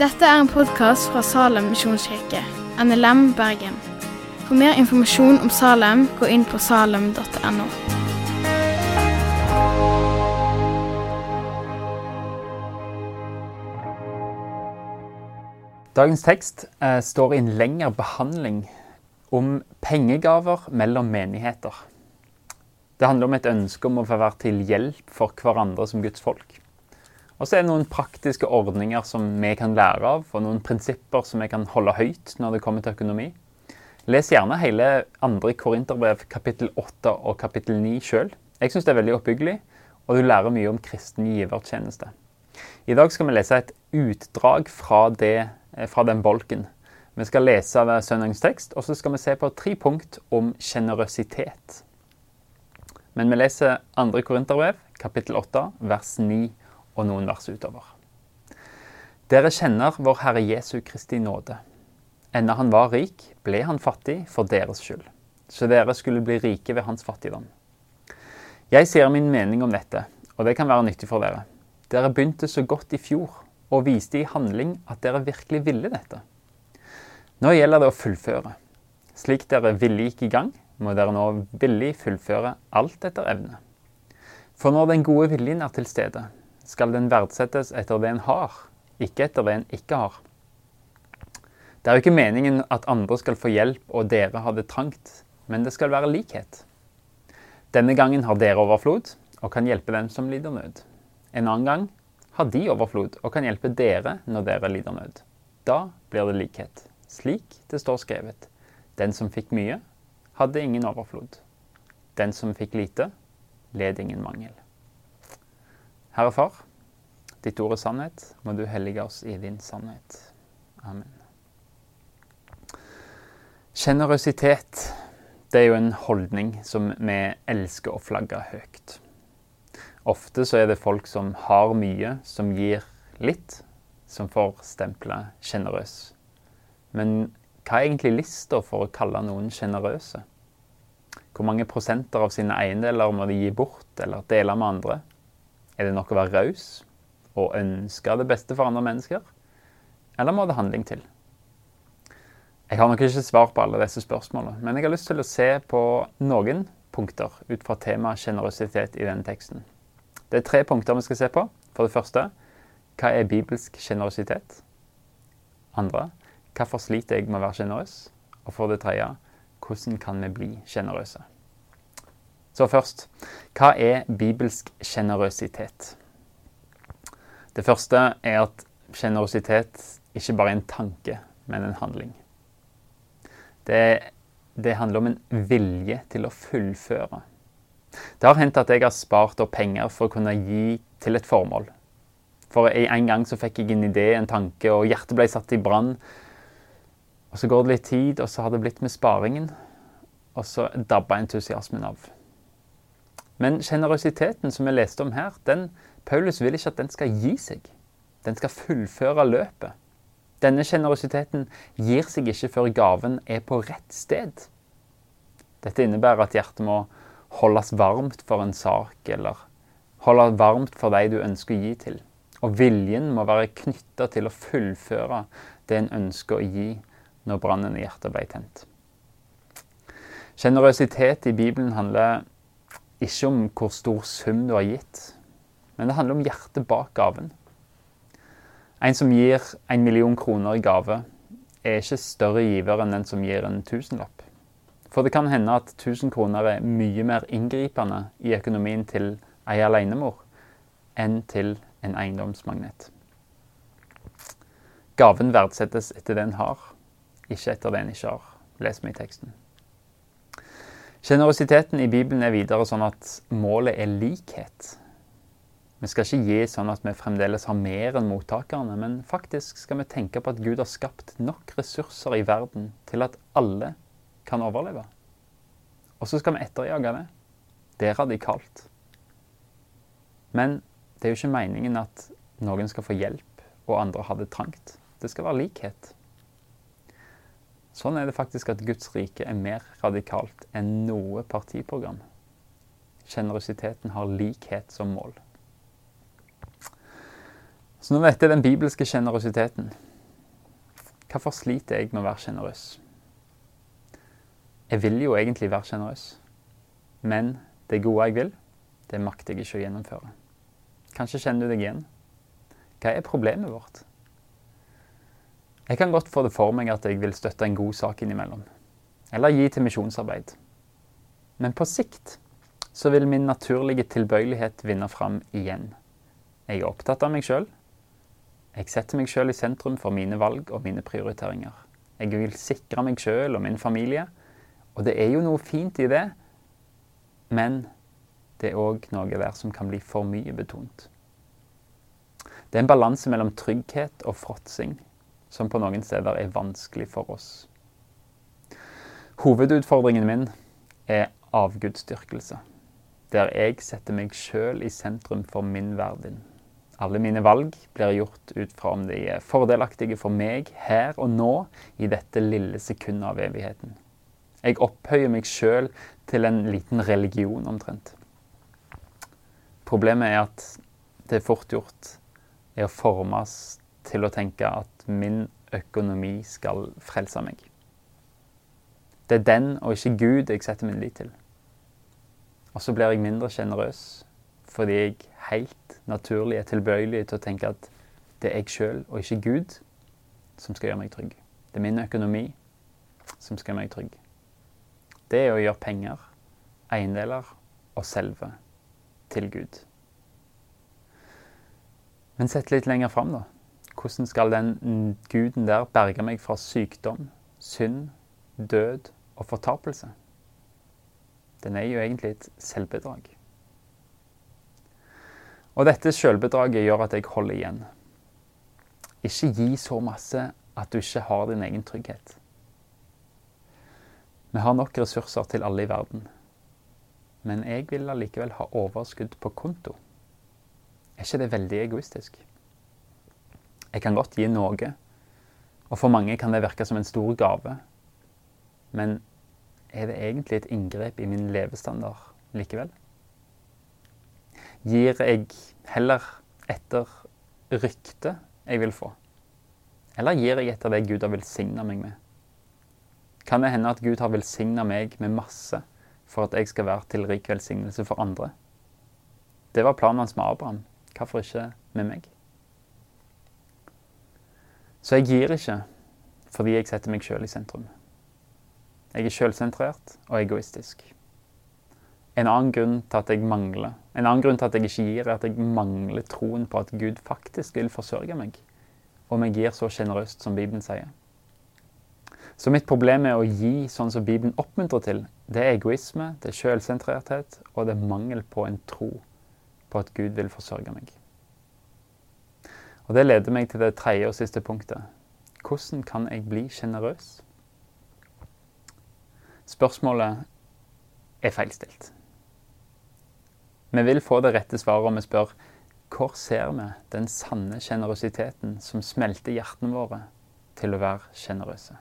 Dette er en podkast fra Salem misjonskirke, NLM Bergen. For mer informasjon om Salem, gå inn på salem.no. Dagens tekst eh, står i en lengre behandling om pengegaver mellom menigheter. Det handler om et ønske om å få være til hjelp for hverandre som Guds folk. Og så er det noen praktiske ordninger som vi kan lære av, og noen prinsipper som vi kan holde høyt når det kommer til økonomi. Les gjerne hele 2. Korinterbrev kapittel 8 og kapittel 9 sjøl. Jeg syns det er veldig oppbyggelig, og du lærer mye om kristen givertjeneste. I dag skal vi lese et utdrag fra, det, eh, fra den bolken. Vi skal lese av søndagens tekst, og så skal vi se på tre punkt om sjenerøsitet. Men vi leser 2. Korinterbrev, kapittel 8, vers 9 og noen vers utover. Dere kjenner vår Herre Jesu Kristi nåde. Enda han var rik, ble han fattig for deres skyld, så dere skulle bli rike ved hans fattigdom. Jeg sier min mening om dette, og det kan være nyttig for dere. Dere begynte så godt i fjor og viste i handling at dere virkelig ville dette. Nå gjelder det å fullføre. Slik dere ville gikk i gang, må dere nå villig fullføre alt etter evne. For når den gode viljen er til stede, skal den verdsettes etter det en har, ikke etter det en ikke har. Det er jo ikke meningen at andre skal få hjelp og dere har det trangt, men det skal være likhet. Denne gangen har dere overflod og kan hjelpe dem som lider nød. En annen gang har de overflod og kan hjelpe dere når dere lider nød. Da blir det likhet, slik det står skrevet. Den som fikk mye, hadde ingen overflod. Den som fikk lite, led ingen mangel. Herre Far, ditt ord er sannhet. Må du hellige oss i din sannhet. Amen. Sjenerøsitet, er jo en holdning som vi elsker å flagge høyt. Ofte så er det folk som har mye, som gir litt, som får stempelet sjenerøs. Men hva er egentlig lista for å kalle noen sjenerøse? Hvor mange prosenter av sine eiendeler må de gi bort eller dele med andre? Er det nok å være raus og ønske det beste for andre mennesker? Eller må det handling til? Jeg har nok ikke svar på alle disse spørsmålene, men jeg har lyst til å se på noen punkter ut fra temaet sjenerøsitet i denne teksten. Det er tre punkter vi skal se på. For det første hva er bibelsk sjenerøsitet? Andre hvorfor sliter jeg med å være sjenerøs? Og for det tredje hvordan kan vi bli sjenerøse? Så først hva er bibelsk sjenerøsitet? Det første er at sjenerøsitet ikke bare er en tanke, men en handling. Det, det handler om en vilje til å fullføre. Det har hendt at jeg har spart opp penger for å kunne gi til et formål. For en gang så fikk jeg en idé, en tanke, og hjertet ble satt i brann. Og Så går det litt tid, og så har det blitt med sparingen. Og så dabba entusiasmen av. Men sjenerøsiteten som vi leste om her, den, Paulus vil ikke at den skal gi seg. Den skal fullføre løpet. Denne sjenerøsiteten gir seg ikke før gaven er på rett sted. Dette innebærer at hjertet må holdes varmt for en sak, eller holde varmt for de du ønsker å gi til. Og viljen må være knytta til å fullføre det en ønsker å gi når brannen i hjertet ble tent. Sjenerøsitet i Bibelen handler ikke om hvor stor sum du har gitt, men det handler om hjertet bak gaven. En som gir en million kroner i gave, er ikke større giver enn den som gir en tusenlapp. For det kan hende at 1000 kroner er mye mer inngripende i økonomien til ei alenemor enn til en eiendomsmagnet. Gaven verdsettes etter det en har, ikke etter det en ikke har. Les meg teksten. Sjenerøsiteten i Bibelen er videre sånn at målet er likhet. Vi skal ikke gi sånn at vi fremdeles har mer enn mottakerne, men faktisk skal vi tenke på at Gud har skapt nok ressurser i verden til at alle kan overleve. Og så skal vi etterjage det. Det er radikalt. Men det er jo ikke meningen at noen skal få hjelp og andre har det trangt. Det skal være likhet. Sånn er det faktisk at Guds rike er mer radikalt enn noe partiprogram. Sjenerøsiteten har likhet som mål. Så nå vet jeg den bibelske sjenerøsiteten. Hvorfor sliter jeg med å være sjenerøs? Jeg vil jo egentlig være sjenerøs, men det gode jeg vil, det makter jeg ikke å gjennomføre. Kanskje kjenner du deg igjen. Hva er problemet vårt? Jeg kan godt få det for meg at jeg vil støtte en god sak innimellom, eller gi til misjonsarbeid. Men på sikt så vil min naturlige tilbøyelighet vinne fram igjen. Jeg er opptatt av meg sjøl. Jeg setter meg sjøl i sentrum for mine valg og mine prioriteringer. Jeg vil sikre meg sjøl og min familie. Og det er jo noe fint i det, men det er òg noe der som kan bli for mye betont. Det er en balanse mellom trygghet og fråtsing som på noen steder er vanskelig for oss. Hovedutfordringen min er avgudsdyrkelse, der jeg setter meg sjøl i sentrum for min verden. Alle mine valg blir gjort ut fra om de er fordelaktige for meg her og nå, i dette lille sekundet av evigheten. Jeg opphøyer meg sjøl til en liten religion, omtrent. Problemet er at det er fort gjort er å formes til å tenke at min økonomi skal frelse meg. Det er den og ikke Gud jeg setter min lit til. Og så blir jeg mindre sjenerøs fordi jeg helt naturlig er tilbøyelig til å tenke at det er jeg sjøl og ikke Gud som skal gjøre meg trygg. Det er min økonomi som skal gjøre meg trygg. Det er å gjøre penger, eiendeler og selve til Gud. Men sett litt lenger fram, da. Hvordan skal den guden der berge meg fra sykdom, synd, død og fortapelse? Den er jo egentlig et selvbedrag. Og dette selvbedraget gjør at jeg holder igjen. Ikke gi så masse at du ikke har din egen trygghet. Vi har nok ressurser til alle i verden. Men jeg vil allikevel ha overskudd på konto. Er ikke det veldig egoistisk? Jeg kan godt gi noe, og for mange kan det virke som en stor gave. Men er det egentlig et inngrep i min levestandard likevel? Gir jeg heller etter ryktet jeg vil få? Eller gir jeg etter det Gud har velsigna meg med? Kan det hende at Gud har velsigna meg med masse for at jeg skal være til rik velsignelse for andre? Det var planen hans med Abraham. Hvorfor ikke med meg? Så jeg gir ikke fordi jeg setter meg sjøl i sentrum. Jeg er sjølsentrert og egoistisk. En annen grunn til at jeg mangler, en annen grunn til at jeg ikke gir, er at jeg mangler troen på at Gud faktisk vil forsørge meg, om jeg gir så sjenerøst som Bibelen sier. Så mitt problem med å gi sånn som Bibelen oppmuntrer til, det er egoisme, det er sjølsentrerthet, og det er mangel på en tro på at Gud vil forsørge meg. Og Det leder meg til det tredje og siste punktet. Hvordan kan jeg bli sjenerøs? Spørsmålet er feilstilt. Vi vil få det rette svaret om vi spør hvor ser vi den sanne sjenerøsiteten som smelter hjertene våre til å være sjenerøse?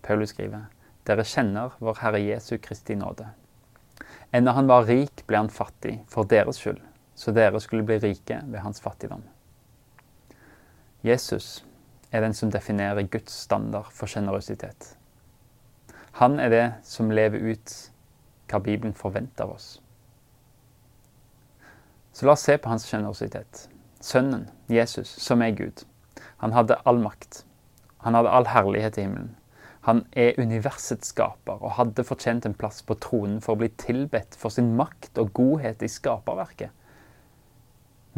Paulus skriver dere kjenner vår Herre Jesu Kristi nåde. Enda han var rik, ble han fattig for deres skyld, så dere skulle bli rike ved hans fattigdom. Jesus er den som definerer Guds standard for sjenerøsitet. Han er det som lever ut hva Bibelen forventer av oss. Så la oss se på hans sjenerøsitet. Sønnen, Jesus, som er Gud. Han hadde all makt. Han hadde all herlighet i himmelen. Han er universets skaper og hadde fortjent en plass på tronen for å bli tilbedt for sin makt og godhet i skaperverket.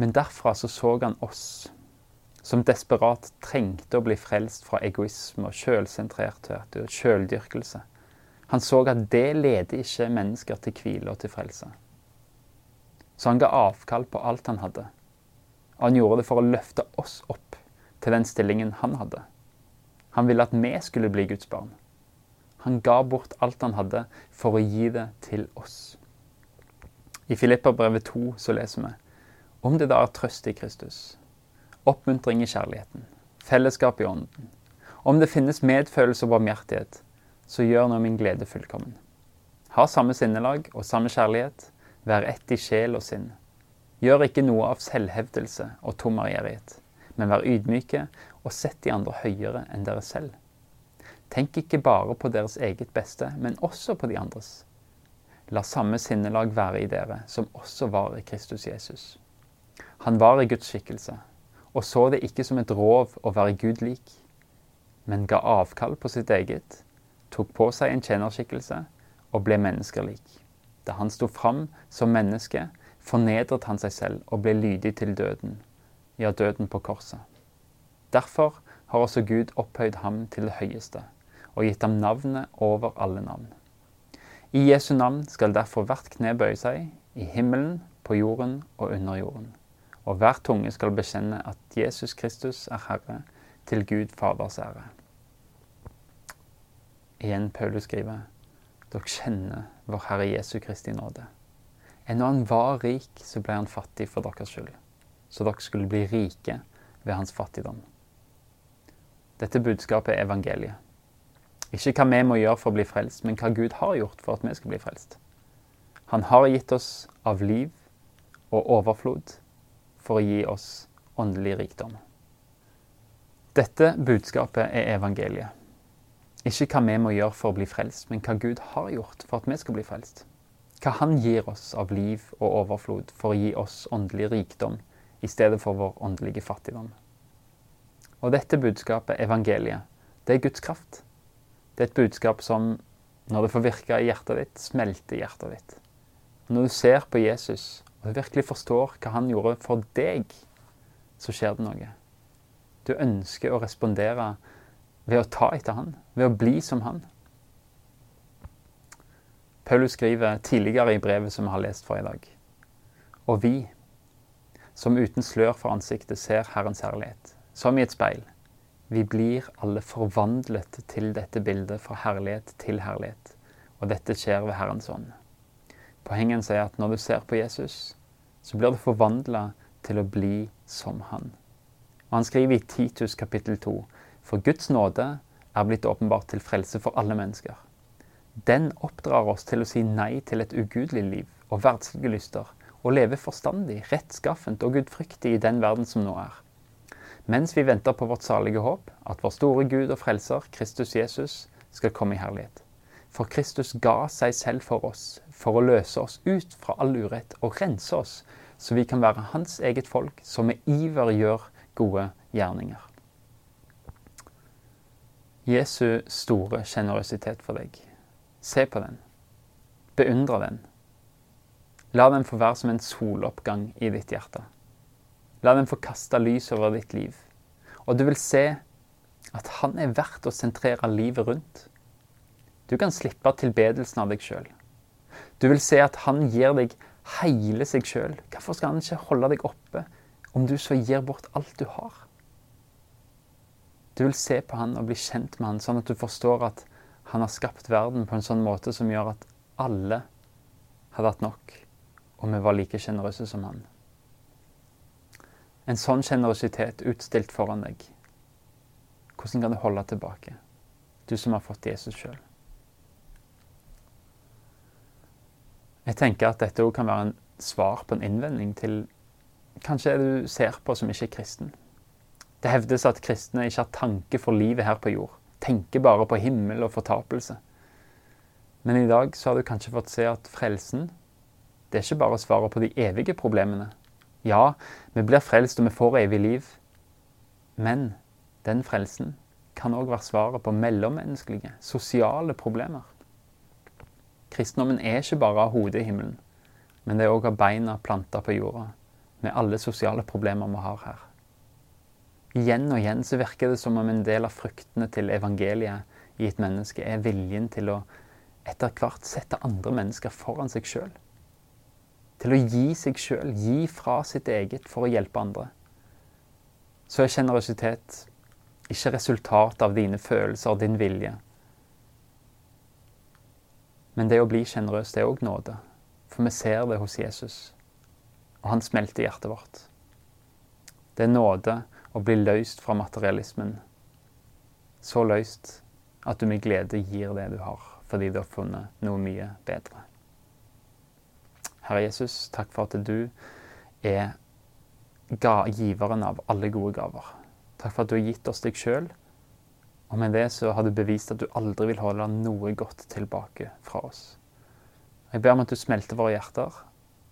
Men derfra så så han oss, som desperat trengte å bli frelst fra egoisme og sjølsentrerthet og sjøldyrkelse. Han så at det leder ikke mennesker til hvile og til frelse. Så han ga avkall på alt han hadde. Og han gjorde det for å løfte oss opp til den stillingen han hadde. Han ville at vi skulle bli Guds barn. Han ga bort alt han hadde, for å gi det til oss. I Filipperbrevet 2 så leser vi om det da er trøst i Kristus, oppmuntring i kjærligheten, fellesskap i ånden, om det finnes medfølelse og barmhjertighet, så gjør nå min glede fullkommen. Ha samme sinnelag og samme kjærlighet, Vær ett i sjel og sinn. Gjør ikke noe av selvhevdelse og tom ærgjerrighet, men vær ydmyke og sett de andre høyere enn dere selv. Tenk ikke bare på deres eget beste, men også på de andres. La samme sinnelag være i dere, som også var i Kristus Jesus. Han var i Guds skikkelse, og så det ikke som et rov å være Gud lik, men ga avkall på sitt eget, tok på seg en tjenerskikkelse og ble menneskelik. Da han sto fram som menneske, fornedret han seg selv og ble lydig til døden, ja, døden på korset. Derfor har også Gud opphøyd ham til det høyeste og gitt ham navnet over alle navn. I Jesu navn skal derfor hvert kne bøye seg, i himmelen, på jorden og under jorden. Og hver tunge skal bekjenne at Jesus Kristus er Herre, til Gud Faders ære. Igjen Paulus skriver, dere kjenner vår Herre Jesu Kristi nåde. Ennå han var rik, så ble han fattig for deres skyld, så dere skulle bli rike ved hans fattigdom. Dette budskapet er evangeliet. Ikke hva vi må gjøre for å bli frelst, men hva Gud har gjort for at vi skal bli frelst. Han har gitt oss av liv og overflod for å gi oss åndelig rikdom. Dette budskapet er evangeliet. Ikke hva vi må gjøre for å bli frelst, men hva Gud har gjort for at vi skal bli frelst. Hva Han gir oss av liv og overflod for å gi oss åndelig rikdom i stedet for vår åndelige fattigdom. Og dette budskapet, evangeliet, det er Guds kraft. Det er et budskap som, når det får virke i hjertet ditt, smelter i hjertet ditt. Når du ser på Jesus og du virkelig forstår hva han gjorde for deg, så skjer det noe. Du ønsker å respondere ved å ta etter han, ved å bli som han. Paulus skriver tidligere i brevet som vi har lest for i dag. Og vi, som uten slør for ansiktet ser Herrens herlighet, som i et speil, vi blir alle forvandlet til dette bildet fra herlighet til herlighet. Og dette skjer ved Herrens ånd. Poenget er at når du ser på Jesus, så blir du forvandla til å bli som han. Og Han skriver i Titus kapittel 2.: For Guds nåde er blitt åpenbart til frelse for alle mennesker. Den oppdrar oss til å si nei til et ugudelig liv og verdslige lyster, og leve forstandig, rettskaffent og gudfryktig i den verden som nå er mens vi venter på vårt salige håp, at vår store Gud og Frelser, Kristus Jesus, skal komme i herlighet. For Kristus ga seg selv for oss, for å løse oss ut fra all urett og rense oss, så vi kan være Hans eget folk, som med iver gjør gode gjerninger. Jesu store sjenerøsitet for deg. Se på den. Beundre den. La den få være som en soloppgang i ditt hjerte. La den få kaste lys over ditt liv. Og du vil se at han er verdt å sentrere livet rundt. Du kan slippe tilbedelsen av deg sjøl. Du vil se at han gir deg hele seg sjøl. Hvorfor skal han ikke holde deg oppe om du så gir bort alt du har? Du vil se på han og bli kjent med han, sånn at du forstår at han har skapt verden på en sånn måte som gjør at alle hadde hatt nok, og vi var like sjenerøse som han. En sånn sjenerøsitet utstilt foran deg. Hvordan kan du holde tilbake, du som har fått Jesus sjøl? Jeg tenker at dette òg kan være en svar på en innvending til kanskje det du ser på som ikke er kristen. Det hevdes at kristne ikke har tanke for livet her på jord. Tenker bare på himmel og fortapelse. Men i dag så har du kanskje fått se at frelsen, det er ikke bare svaret på de evige problemene, ja, vi blir frelst og vi får evig liv. Men den frelsen kan òg være svaret på mellommenneskelige, sosiale problemer. Kristendommen er ikke bare av hodet i himmelen, men det er òg av beina planta på jorda, med alle sosiale problemer vi har her. Igjen og igjen så virker det som om en del av fruktene til evangeliet i et menneske er viljen til å etter hvert sette andre mennesker foran seg sjøl til å gi seg sjøl, gi fra sitt eget for å hjelpe andre, så er sjenerøsitet ikke resultat av dine følelser og din vilje. Men det å bli sjenerøs, det er òg nåde. For vi ser det hos Jesus, og han smelter hjertet vårt. Det er nåde å bli løst fra materialismen. Så løst at du med glede gir det du har, fordi du har funnet noe mye bedre. Herre Jesus, takk for at du er giveren av alle gode gaver. Takk for at du har gitt oss deg sjøl, og med det så har du bevist at du aldri vil holde noe godt tilbake fra oss. Jeg ber om at du smelter våre hjerter,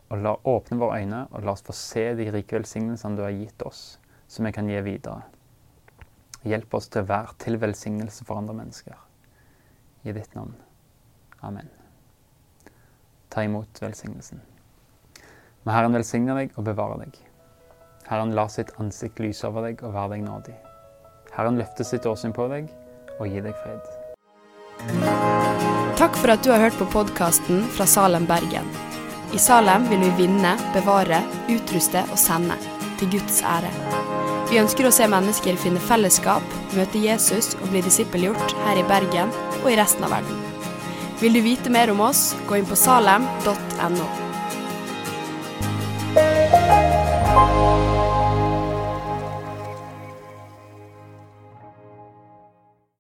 og la åpne våre øyne, og la oss få se de rike velsignelsene du har gitt oss, som vi kan gi videre. Hjelp oss til å være til velsignelse for andre mennesker. I ditt navn. Amen. Ta imot velsignelsen. Må Herren velsigne deg og bevare deg. Herren lar sitt ansikt lyse over deg og være deg nådig. Herren løfter sitt åsyn på deg og gir deg fred. Takk for at du har hørt på podkasten fra Salem, Bergen. I Salem vil vi vinne, bevare, utruste og sende, til Guds ære. Vi ønsker å se mennesker finne fellesskap, møte Jesus og bli disippelgjort her i Bergen og i resten av verden. Vil du vite mer om oss, gå inn på salem.no.